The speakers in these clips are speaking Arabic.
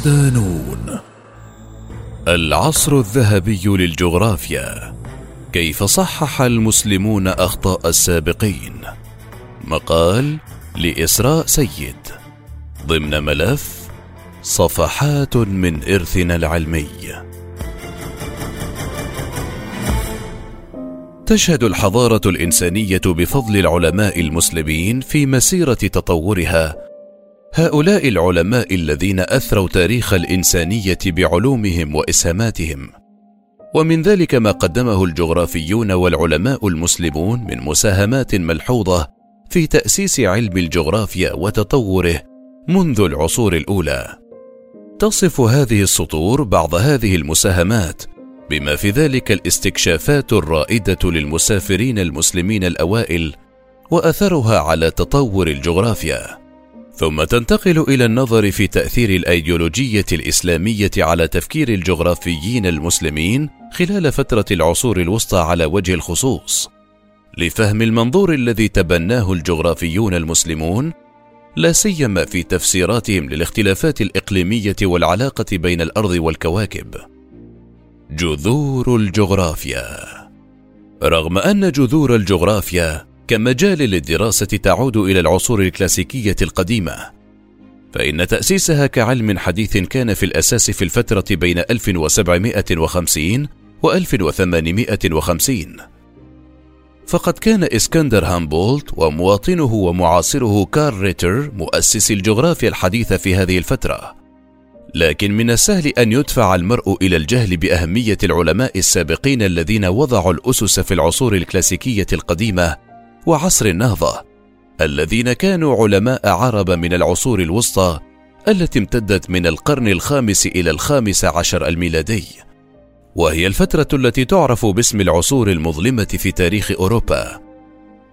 صدانون العصر الذهبي للجغرافيا. كيف صحح المسلمون أخطاء السابقين؟ مقال لإسراء سيد. ضمن ملف صفحات من إرثنا العلمي. تشهد الحضارة الإنسانية بفضل العلماء المسلمين في مسيرة تطورها هؤلاء العلماء الذين أثروا تاريخ الإنسانية بعلومهم واسهاماتهم ومن ذلك ما قدمه الجغرافيون والعلماء المسلمون من مساهمات ملحوظة في تأسيس علم الجغرافيا وتطوره منذ العصور الأولى. تصف هذه السطور بعض هذه المساهمات بما في ذلك الاستكشافات الرائدة للمسافرين المسلمين الأوائل وأثرها على تطور الجغرافيا. ثم تنتقل إلى النظر في تأثير الأيديولوجية الإسلامية على تفكير الجغرافيين المسلمين خلال فترة العصور الوسطى على وجه الخصوص. لفهم المنظور الذي تبناه الجغرافيون المسلمون لا سيما في تفسيراتهم للاختلافات الإقليمية والعلاقة بين الأرض والكواكب. جذور الجغرافيا. رغم أن جذور الجغرافيا كمجال للدراسة تعود إلى العصور الكلاسيكية القديمة. فإن تأسيسها كعلم حديث كان في الأساس في الفترة بين 1750 و 1850 فقد كان إسكندر هامبولت ومواطنه ومعاصره كارل ريتر مؤسسي الجغرافيا الحديثة في هذه الفترة. لكن من السهل أن يدفع المرء إلى الجهل بأهمية العلماء السابقين الذين وضعوا الأسس في العصور الكلاسيكية القديمة وعصر النهضة الذين كانوا علماء عرب من العصور الوسطى التي امتدت من القرن الخامس إلى الخامس عشر الميلادي. وهي الفترة التي تعرف باسم العصور المظلمة في تاريخ أوروبا.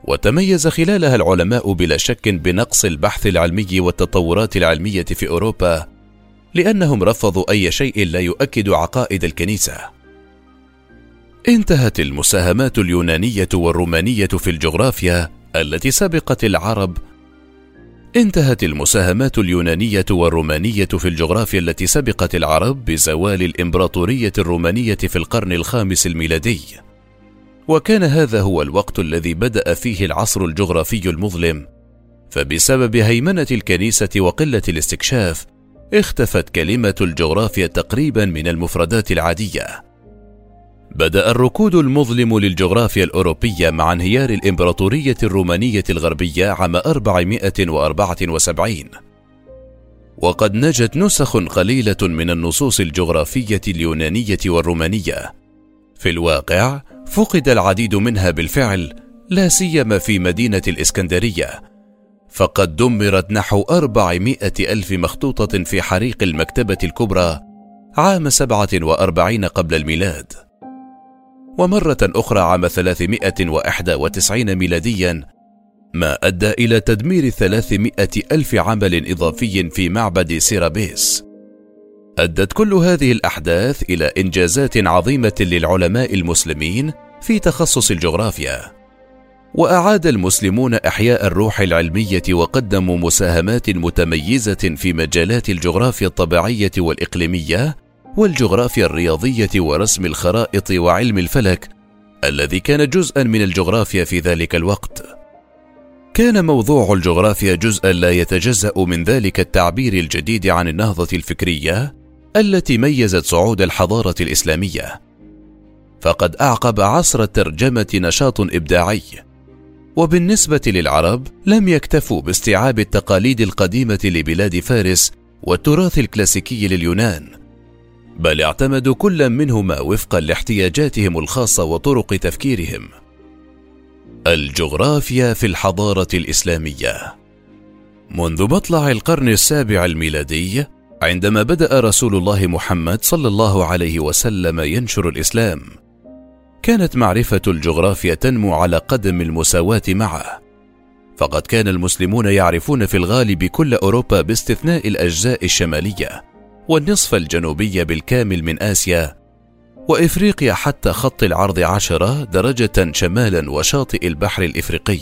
وتميز خلالها العلماء بلا شك بنقص البحث العلمي والتطورات العلمية في أوروبا لأنهم رفضوا أي شيء لا يؤكد عقائد الكنيسة. انتهت المساهمات اليونانية والرومانية في الجغرافيا التي سبقت العرب. انتهت المساهمات اليونانية والرومانية في الجغرافيا التي سبقت العرب بزوال الإمبراطورية الرومانية في القرن الخامس الميلادي. وكان هذا هو الوقت الذي بدأ فيه العصر الجغرافي المظلم. فبسبب هيمنة الكنيسة وقلة الاستكشاف اختفت كلمة الجغرافيا تقريبا من المفردات العادية. بدأ الركود المظلم للجغرافيا الأوروبية مع انهيار الإمبراطورية الرومانية الغربية عام 474 وقد نجت نسخ قليلة من النصوص الجغرافية اليونانية والرومانية. في الواقع فقد العديد منها بالفعل لا سيما في مدينة الإسكندرية. فقد دمرت نحو أربعمائة ألف مخطوطة في حريق المكتبة الكبرى عام سبعة وأربعين قبل الميلاد. ومرة أخرى عام 391 ميلاديا ما أدى إلى تدمير 300 ألف عمل إضافي في معبد سيرابيس. أدت كل هذه الأحداث إلى إنجازات عظيمة للعلماء المسلمين في تخصص الجغرافيا. وأعاد المسلمون إحياء الروح العلمية وقدموا مساهمات متميزة في مجالات الجغرافيا الطبيعية والإقليمية والجغرافيا الرياضية ورسم الخرائط وعلم الفلك الذي كان جزءا من الجغرافيا في ذلك الوقت. كان موضوع الجغرافيا جزءا لا يتجزأ من ذلك التعبير الجديد عن النهضة الفكرية التي ميزت صعود الحضارة الإسلامية. فقد أعقب عصر الترجمة نشاط إبداعي وبالنسبة للعرب لم يكتفوا باستيعاب التقاليد القديمة لبلاد فارس والتراث الكلاسيكي لليونان. بل اعتمدوا كل منهما وفقا لاحتياجاتهم الخاصة وطرق تفكيرهم. الجغرافيا في الحضارة الإسلامية. منذ مطلع القرن السابع الميلادي عندما بدأ رسول الله محمد صلى الله عليه وسلم ينشر الإسلام كانت معرفة الجغرافيا تنمو على قدم المساواة معه. فقد كان المسلمون يعرفون في الغالب كل أوروبا باستثناء الأجزاء الشمالية. والنصف الجنوبي بالكامل من آسيا وإفريقيا حتى خط العرض عشرة درجة شمالا وشاطئ البحر الإفريقي.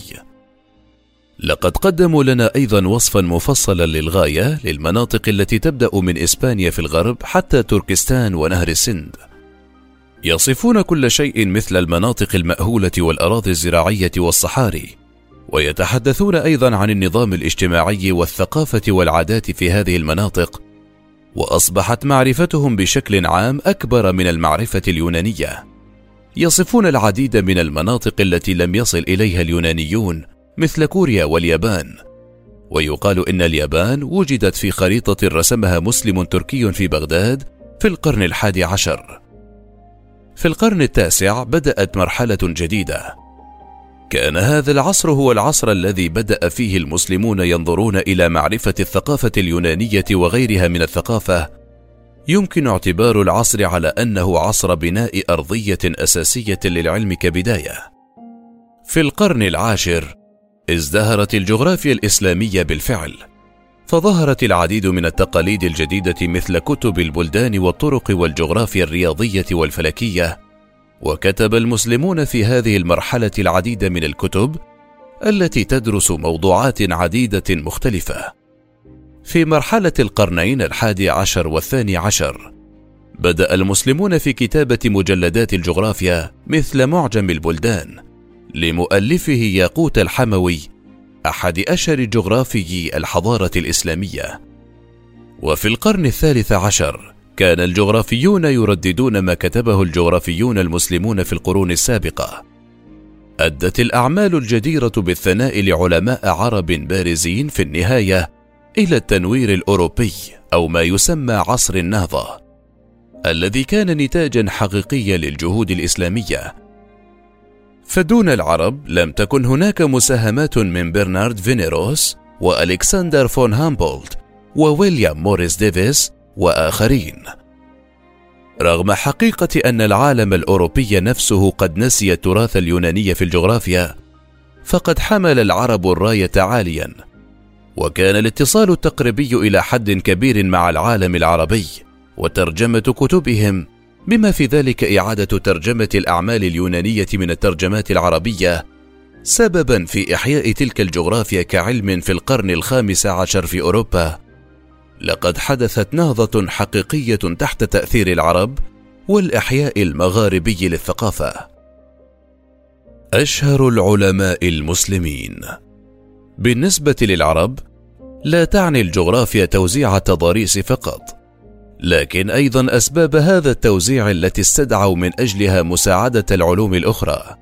لقد قدموا لنا أيضا وصفا مفصلا للغاية للمناطق التي تبدأ من إسبانيا في الغرب حتى تركستان ونهر السند. يصفون كل شيء مثل المناطق المأهولة والأراضي الزراعية والصحاري ويتحدثون أيضا عن النظام الاجتماعي والثقافة والعادات في هذه المناطق وأصبحت معرفتهم بشكل عام أكبر من المعرفة اليونانية. يصفون العديد من المناطق التي لم يصل إليها اليونانيون مثل كوريا واليابان. ويقال إن اليابان وجدت في خريطة رسمها مسلم تركي في بغداد في القرن الحادي عشر. في القرن التاسع بدأت مرحلة جديدة. كان هذا العصر هو العصر الذي بدأ فيه المسلمون ينظرون إلى معرفة الثقافة اليونانية وغيرها من الثقافة. يمكن اعتبار العصر على أنه عصر بناء أرضية أساسية للعلم كبداية. في القرن العاشر ازدهرت الجغرافيا الإسلامية بالفعل. فظهرت العديد من التقاليد الجديدة مثل كتب البلدان والطرق والجغرافيا الرياضية والفلكية. وكتب المسلمون في هذه المرحلة العديد من الكتب التي تدرس موضوعات عديدة مختلفة. في مرحلة القرنين الحادي عشر والثاني عشر بدأ المسلمون في كتابة مجلدات الجغرافيا مثل معجم البلدان لمؤلفه ياقوت الحموي أحد أشهر جغرافيي الحضارة الإسلامية. وفي القرن الثالث عشر كان الجغرافيون يرددون ما كتبه الجغرافيون المسلمون في القرون السابقة. أدت الأعمال الجديرة بالثناء لعلماء عرب بارزين في النهاية إلى التنوير الأوروبي أو ما يسمى عصر النهضة الذي كان نتاجا حقيقيا للجهود الإسلامية. فدون العرب لم تكن هناك مساهمات من برنارد فينيروس وألكسندر فون هامبولت وويليام موريس ديفيس وآخرين. رغم حقيقة أن العالم الأوروبي نفسه قد نسي التراث اليوناني في الجغرافيا فقد حمل العرب الرايه عاليا وكان الاتصال التقريبي إلى حد كبير مع العالم العربي وترجمة كتبهم بما في ذلك إعادة ترجمة الأعمال اليونانية من الترجمات العربية سببا في إحياء تلك الجغرافيا كعلم في القرن الخامس عشر في أوروبا. لقد حدثت نهضة حقيقية تحت تأثير العرب والإحياء المغاربي للثقافة. أشهر العلماء المسلمين. بالنسبة للعرب لا تعني الجغرافيا توزيع التضاريس فقط لكن أيضا أسباب هذا التوزيع التي استدعوا من أجلها مساعدة العلوم الأخرى.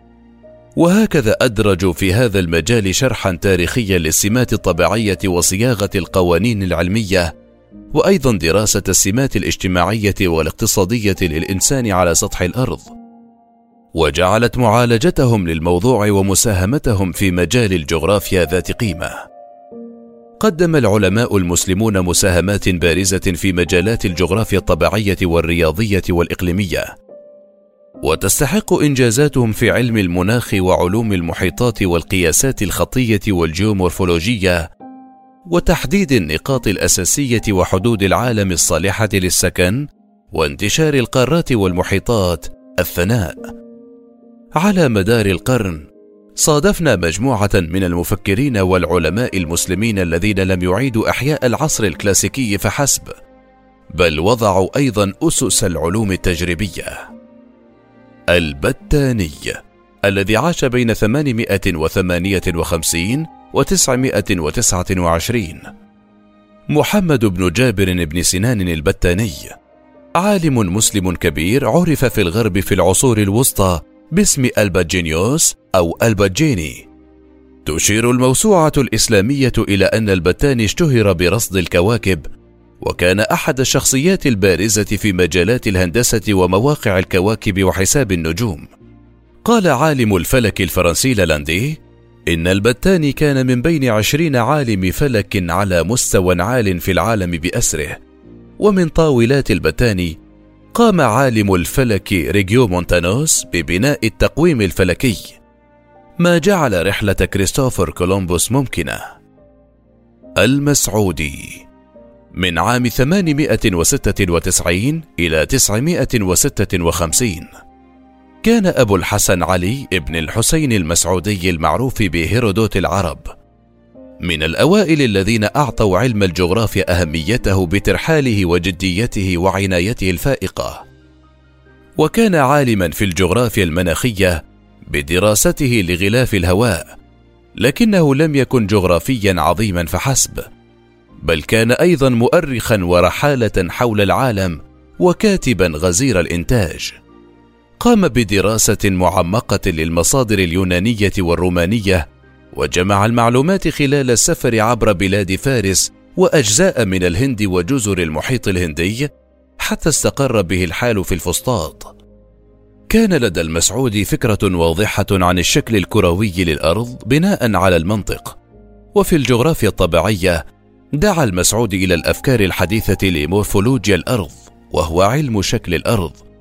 وهكذا أدرجوا في هذا المجال شرحا تاريخيا للسمات الطبيعية وصياغة القوانين العلمية وأيضا دراسة السمات الاجتماعية والاقتصادية للإنسان على سطح الأرض. وجعلت معالجتهم للموضوع ومساهمتهم في مجال الجغرافيا ذات قيمة. قدم العلماء المسلمون مساهمات بارزة في مجالات الجغرافيا الطبيعية والرياضية والإقليمية. وتستحق إنجازاتهم في علم المناخ وعلوم المحيطات والقياسات الخطية والجيومورفولوجية وتحديد النقاط الأساسية وحدود العالم الصالحة للسكن وانتشار القارات والمحيطات الثناء. على مدار القرن صادفنا مجموعة من المفكرين والعلماء المسلمين الذين لم يعيدوا إحياء العصر الكلاسيكي فحسب بل وضعوا أيضا أسس العلوم التجريبية. البتاني الذي عاش بين 858 وتسعمائة وتسعة وعشرين. محمد بن جابر بن سنان البتاني عالم مسلم كبير عرف في الغرب في العصور الوسطى باسم الباجينيوس أو الباجيني تشير الموسوعة الإسلامية إلى أن البتاني اشتهر برصد الكواكب وكان أحد الشخصيات البارزة في مجالات الهندسة ومواقع الكواكب وحساب النجوم. قال عالم الفلك الفرنسي لالاندي إن البتاني كان من بين عشرين عالم فلك على مستوى عال في العالم بأسره. ومن جداول البتاني قام عالم الفلك ريجيو مونتانوس ببناء التقويم الفلكي. ما جعل رحلة كريستوفر كولومبوس ممكنة. المسعودي. من عام 896 إلى 956 كان أبو الحسن علي ابن الحسين المسعودي المعروف بهيرودوت العرب. من الأوائل الذين أعطوا علم الجغرافيا أهميته بترحاله وجديته وعنايته الفائقة. وكان عالما في الجغرافيا المناخية بدراسته لغلاف الهواء لكنه لم يكن جغرافيا عظيما فحسب بل كان أيضا مؤرخا ورحالة حول العالم وكاتبا غزير الإنتاج. قام بدراسة معمقة للمصادر اليونانية والرومانية وجمع المعلومات خلال السفر عبر بلاد فارس وأجزاء من الهند وجزر المحيط الهندي حتى استقر به الحال في الفسطاط. كان لدى المسعودي فكرة واضحة عن الشكل الكروي للأرض بناء على المنطق وفي الجغرافيا الطبيعية دعا المسعودي إلى الأفكار الحديثة لمورفولوجيا الأرض وهو علم شكل الأرض.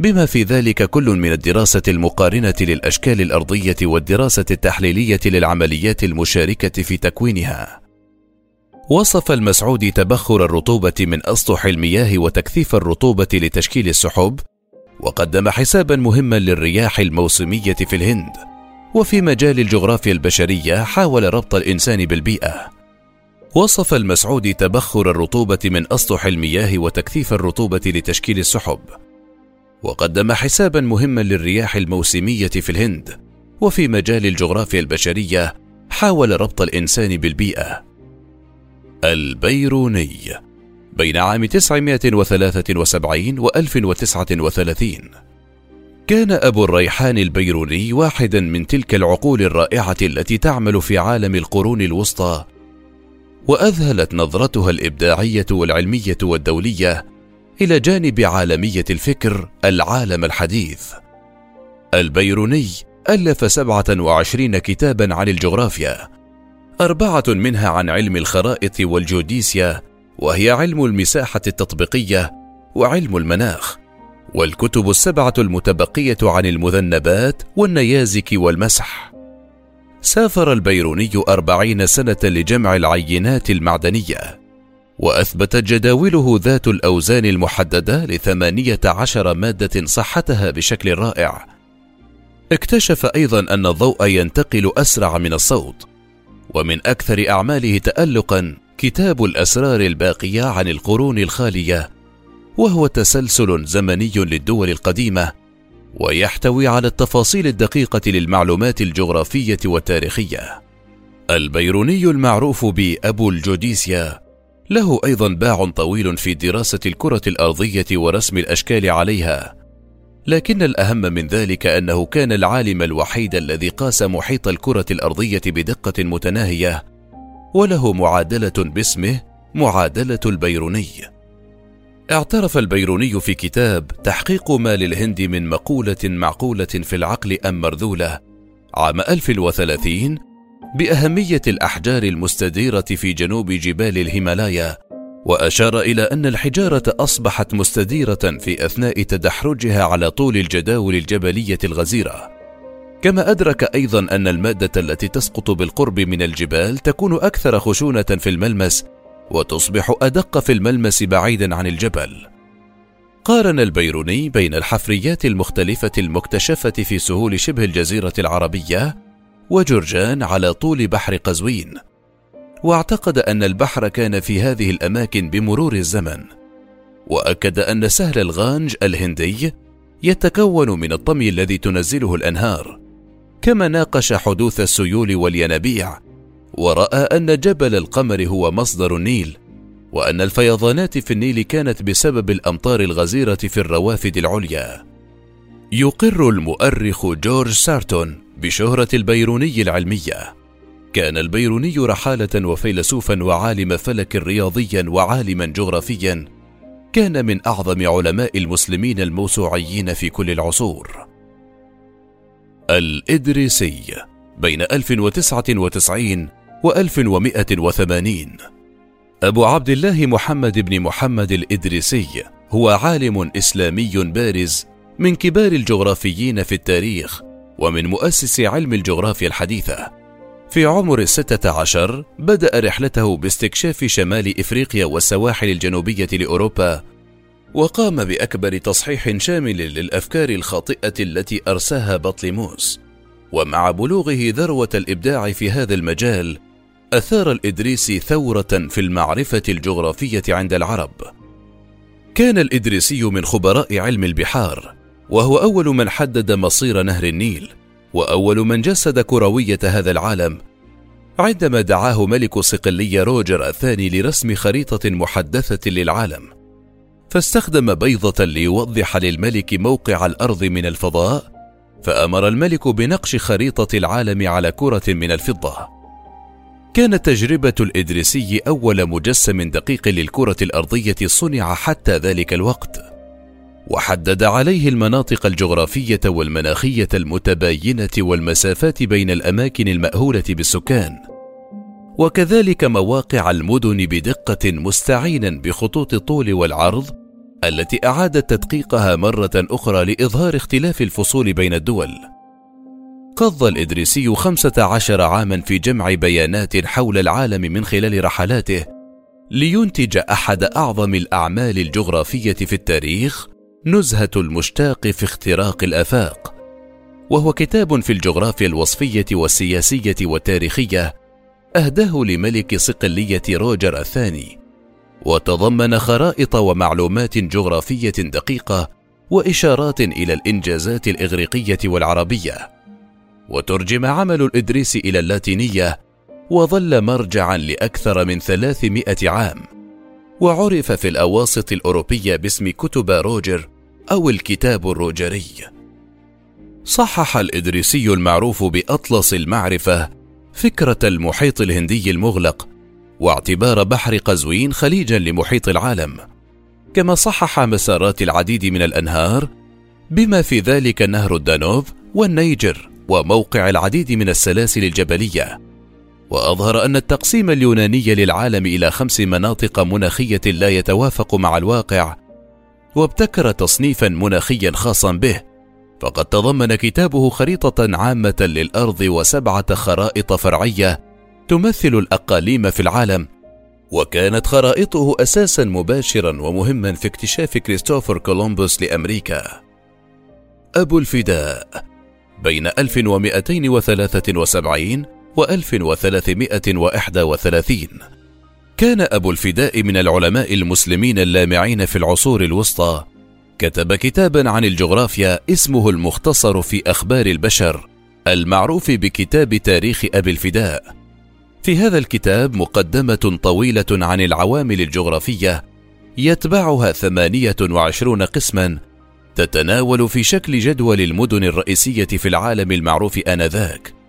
بما في ذلك كل من الدراسة المقارنة للأشكال الأرضية والدراسة التحليلية للعمليات المشاركة في تكوينها. وصف المسعودي تبخر الرطوبة من أسطح المياه وتكثيف الرطوبة لتشكيل السحب وقدم حسابا مهما للرياح الموسمية في الهند. وفي مجال الجغرافيا البشرية حاول ربط الإنسان بالبيئة. وصف المسعودي تبخر الرطوبة من أسطح المياه وتكثيف الرطوبة لتشكيل السحب. وقدم حسابا مهما للرياح الموسمية في الهند وفي مجال الجغرافيا البشرية حاول ربط الإنسان بالبيئة. البيروني بين عام 973 و 1039 كان أبو الريحان البيروني واحدا من تلك العقول الرائعة التي تعمل في عالم القرون الوسطى وأذهلت نظرتها الإبداعية والعلمية والدولية إلى جانب عالمية الفكر العالم الحديث. البيروني ألف سبعة وعشرين كتابا عن الجغرافيا. أربعة منها عن علم الخرائط والجوديسيا وهي علم المساحة التطبيقية وعلم المناخ. والكتب السبعة المتبقية عن المذنبات والنيازك والمسح. سافر البيروني أربعين سنة لجمع العينات المعدنية. وأثبتت جداوله ذات الأوزان المحددة لثمانية عشر مادة صحتها بشكل رائع. اكتشف أيضا أن الضوء ينتقل أسرع من الصوت ومن أكثر أعماله تألقا كتاب الأسرار الباقية عن القرون الخالية وهو تسلسل زمني للدول القديمة ويحتوي على التفاصيل الدقيقة للمعلومات الجغرافية والتاريخية. البيروني المعروف بأبو الجوديسيا له أيضا باع طويل في دراسة الكرة الأرضية ورسم الأشكال عليها. لكن الأهم من ذلك أنه كان العالم الوحيد الذي قاس محيط الكرة الأرضية بدقة متناهية وله معادلة باسمه معادلة البيروني. اعترف البيروني في كتاب تحقيق ما للهند من مقولة معقولة في العقل أم مرذولة عام 1030 بأهمية الأحجار المستديرة في جنوب جبال الهيمالايا وأشار إلى أن الحجارة أصبحت مستديرة في أثناء تدحرجها على طول الجداول الجبلية الغزيرة كما أدرك أيضا أن المادة التي تسقط بالقرب من الجبال تكون أكثر خشونة في الملمس وتصبح أدق في الملمس بعيدا عن الجبل. قارن البيروني بين الحفريات المختلفة المكتشفة في سهول شبه الجزيرة العربية وجرجان على طول بحر قزوين، واعتقد أن البحر كان في هذه الأماكن بمرور الزمن، وأكد أن سهل الغانج الهندي يتكون من الطمي الذي تنزله الأنهار، كما ناقش حدوث السيول والينابيع ورأى أن جبل القمر هو مصدر النيل وأن الفيضانات في النيل كانت بسبب الأمطار الغزيرة في الروافد العليا. يقر المؤرخ جورج سارتون بشهرة البيروني العلمية. كان البيروني رحالة وفيلسوفا وعالم فلك رياضيا وعالما جغرافيا. كان من أعظم علماء المسلمين الموسوعيين في كل العصور. الإدريسي بين 1099 و 1180 أبو عبد الله محمد بن محمد الإدريسي هو عالم إسلامي بارز من كبار الجغرافيين في التاريخ ومن مؤسس علم الجغرافيا الحديثة في عمر الستة عشر بدأ رحلته باستكشاف شمال إفريقيا والسواحل الجنوبية لأوروبا وقام بأكبر تصحيح شامل للأفكار الخاطئة التي أرساها بطليموس ومع بلوغه ذروة الإبداع في هذا المجال أثار الإدريسي ثورة في المعرفة الجغرافية عند العرب. كان الإدريسي من خبراء علم البحار، وهو أول من حدد مصير نهر النيل، وأول من جسد كروية هذا العالم. عندما دعاه ملك صقلية روجر الثاني لرسم خريطة محدثة للعالم فاستخدم بيضة ليوضح للملك موقع الأرض من الفضاء فأمر الملك بنقش خريطة العالم على كرة من الفضة. كانت تجربة الإدريسي أول مجسم دقيق للكرة الأرضية صنع حتى ذلك الوقت. وحدد عليه المناطق الجغرافية والمناخية المتباينة والمسافات بين الأماكن المأهولة بالسكان. وكذلك مواقع المدن بدقة مستعينا بخطوط الطول والعرض التي اعاد تدقيقها مرة أخرى لإظهار اختلاف الفصول بين الدول. قضى الإدريسي خمسة عشر عاما في جمع بيانات حول العالم من خلال رحلاته لينتج أحد أعظم الأعمال الجغرافية في التاريخ نزهة المشتاق في اختراق الآفاق وهو كتاب في الجغرافيا الوصفية والسياسية والتاريخية أهداه لملك صقلية روجر الثاني وتضمن خرائط ومعلومات جغرافية دقيقة وإشارات إلى الإنجازات الإغريقية والعربية وترجم عمل الإدريس إلى اللاتينية وظل مرجعا لأكثر من ثلاثمائة عام. وعرف في الأواسط الأوروبية باسم كتب روجر أو الكتاب الروجري. صحح الإدريسي المعروف بأطلس المعرفة فكرة المحيط الهندي المغلق واعتبار بحر قزوين خليجا لمحيط العالم، كما صحح مسارات العديد من الأنهار بما في ذلك نهر الدانوب والنيجر وموقع العديد من السلاسل الجبلية وأظهر أن التقسيم اليوناني للعالم إلى خمس مناطق مناخية لا يتوافق مع الواقع وابتكر تصنيفا مناخيا خاصا به فقد تضمن كتابه خريطة عامة للأرض وسبعة خرائط فرعية تمثل الأقاليم في العالم وكانت خرائطه أساسا مباشرا ومهما في اكتشاف كريستوفر كولومبوس لأمريكا. أبو الفداء بين 1273 و1331 كان أبو الفداء من العلماء المسلمين اللامعين في العصور الوسطى. كتب كتابا عن الجغرافيا اسمه المختصر في أخبار البشر المعروف بكتاب تاريخ أبي الفداء. في هذا الكتاب مقدمة طويلة عن العوامل الجغرافية يتبعها ثمانية وعشرون قسما تتناول في شكل جدول المدن الرئيسية في العالم المعروف آنذاك.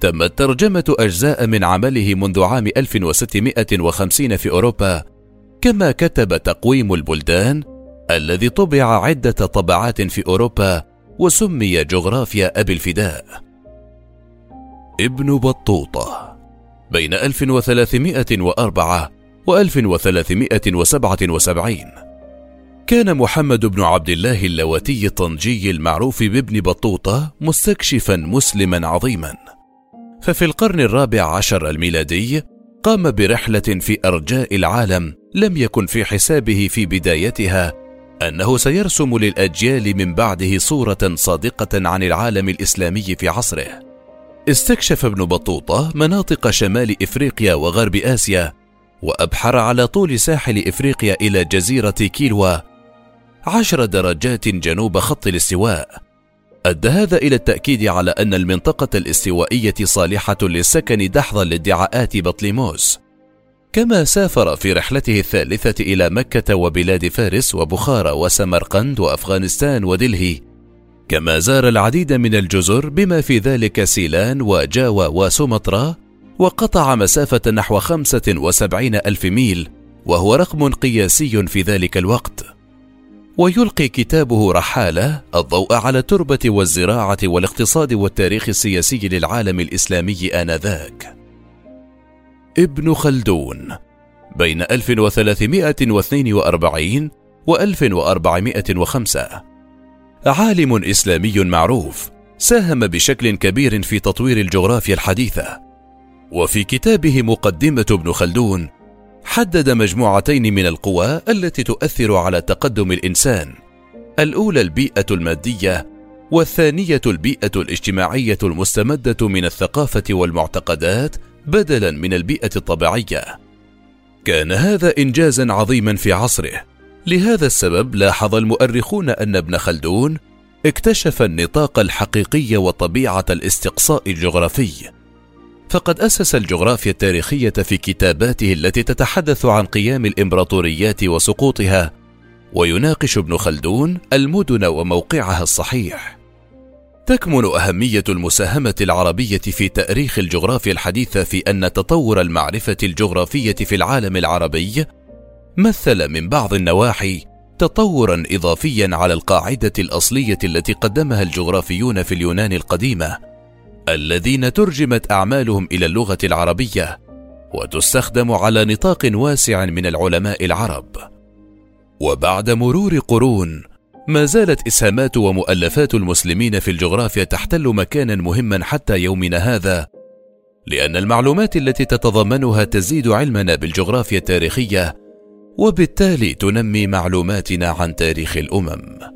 تمت ترجمة أجزاء من عمله منذ عام 1650 في أوروبا، كما كتب تقويم البلدان الذي طبع عدة طبعات في أوروبا وسمي جغرافيا أبي الفداء. ابن بطوطة بين 1304 و 1377 كان محمد بن عبد الله اللواتي الطنجي المعروف بابن بطوطة مستكشفا مسلما عظيما ففي القرن الرابع عشر الميلادي قام برحلة في أرجاء العالم لم يكن في حسابه في بدايتها أنه سيرسم للأجيال من بعده صورة صادقة عن العالم الإسلامي في عصره. استكشف ابن بطوطة مناطق شمال إفريقيا وغرب آسيا، وأبحر على طول ساحل إفريقيا إلى جزيرة كيلوا عشر درجات جنوب خط الاستواء أدى هذا إلى التأكيد على أن المنطقة الاستوائية صالحة للسكن دحضا لادعاءات بطليموس. كما سافر في رحلته الثالثة إلى مكة وبلاد فارس وبخارى وسمرقند وأفغانستان ودلهي. كما زار العديد من الجزر بما في ذلك سيلان وجاوا وسومطرة وقطع مسافة نحو خمسة وسبعين ألف ميل وهو رقم قياسي في ذلك الوقت. ويلقي كتابه رحالة الضوء على التربة والزراعة والاقتصاد والتاريخ السياسي للعالم الإسلامي آنذاك. ابن خلدون بين 1342 و 1405 عالم إسلامي معروف ساهم بشكل كبير في تطوير الجغرافيا الحديثة وفي كتابه مقدمة ابن خلدون حدد مجموعتين من القوى التي تؤثر على تقدم الإنسان. الأولى البيئة المادية والثانية البيئة الاجتماعية المستمدة من الثقافة والمعتقدات بدلا من البيئة الطبيعية. كان هذا انجازا عظيما في عصره. لهذا السبب لاحظ المؤرخون أن ابن خلدون اكتشف النطاق الحقيقي وطبيعة الاستقصاء الجغرافي. فقد أسس الجغرافيا التاريخية في كتاباته التي تتحدث عن قيام الإمبراطوريات وسقوطها ويناقش ابن خلدون المدن وموقعها الصحيح. تكمن أهمية المساهمة العربية في تأريخ الجغرافيا الحديثة في أن تطور المعرفة الجغرافية في العالم العربي مثل من بعض النواحي تطورا إضافيا على القاعدة الأصلية التي قدمها الجغرافيون في اليونان القديمة. الذين ترجمت أعمالهم إلى اللغة العربية وتستخدم على نطاق واسع من العلماء العرب. وبعد مرور قرون ما زالت إسهامات ومؤلفات المسلمين في الجغرافيا تحتل مكانا مهما حتى يومنا هذا لأن المعلومات التي تتضمنها تزيد علمنا بالجغرافيا التاريخية وبالتالي تنمي معلوماتنا عن تاريخ الأمم.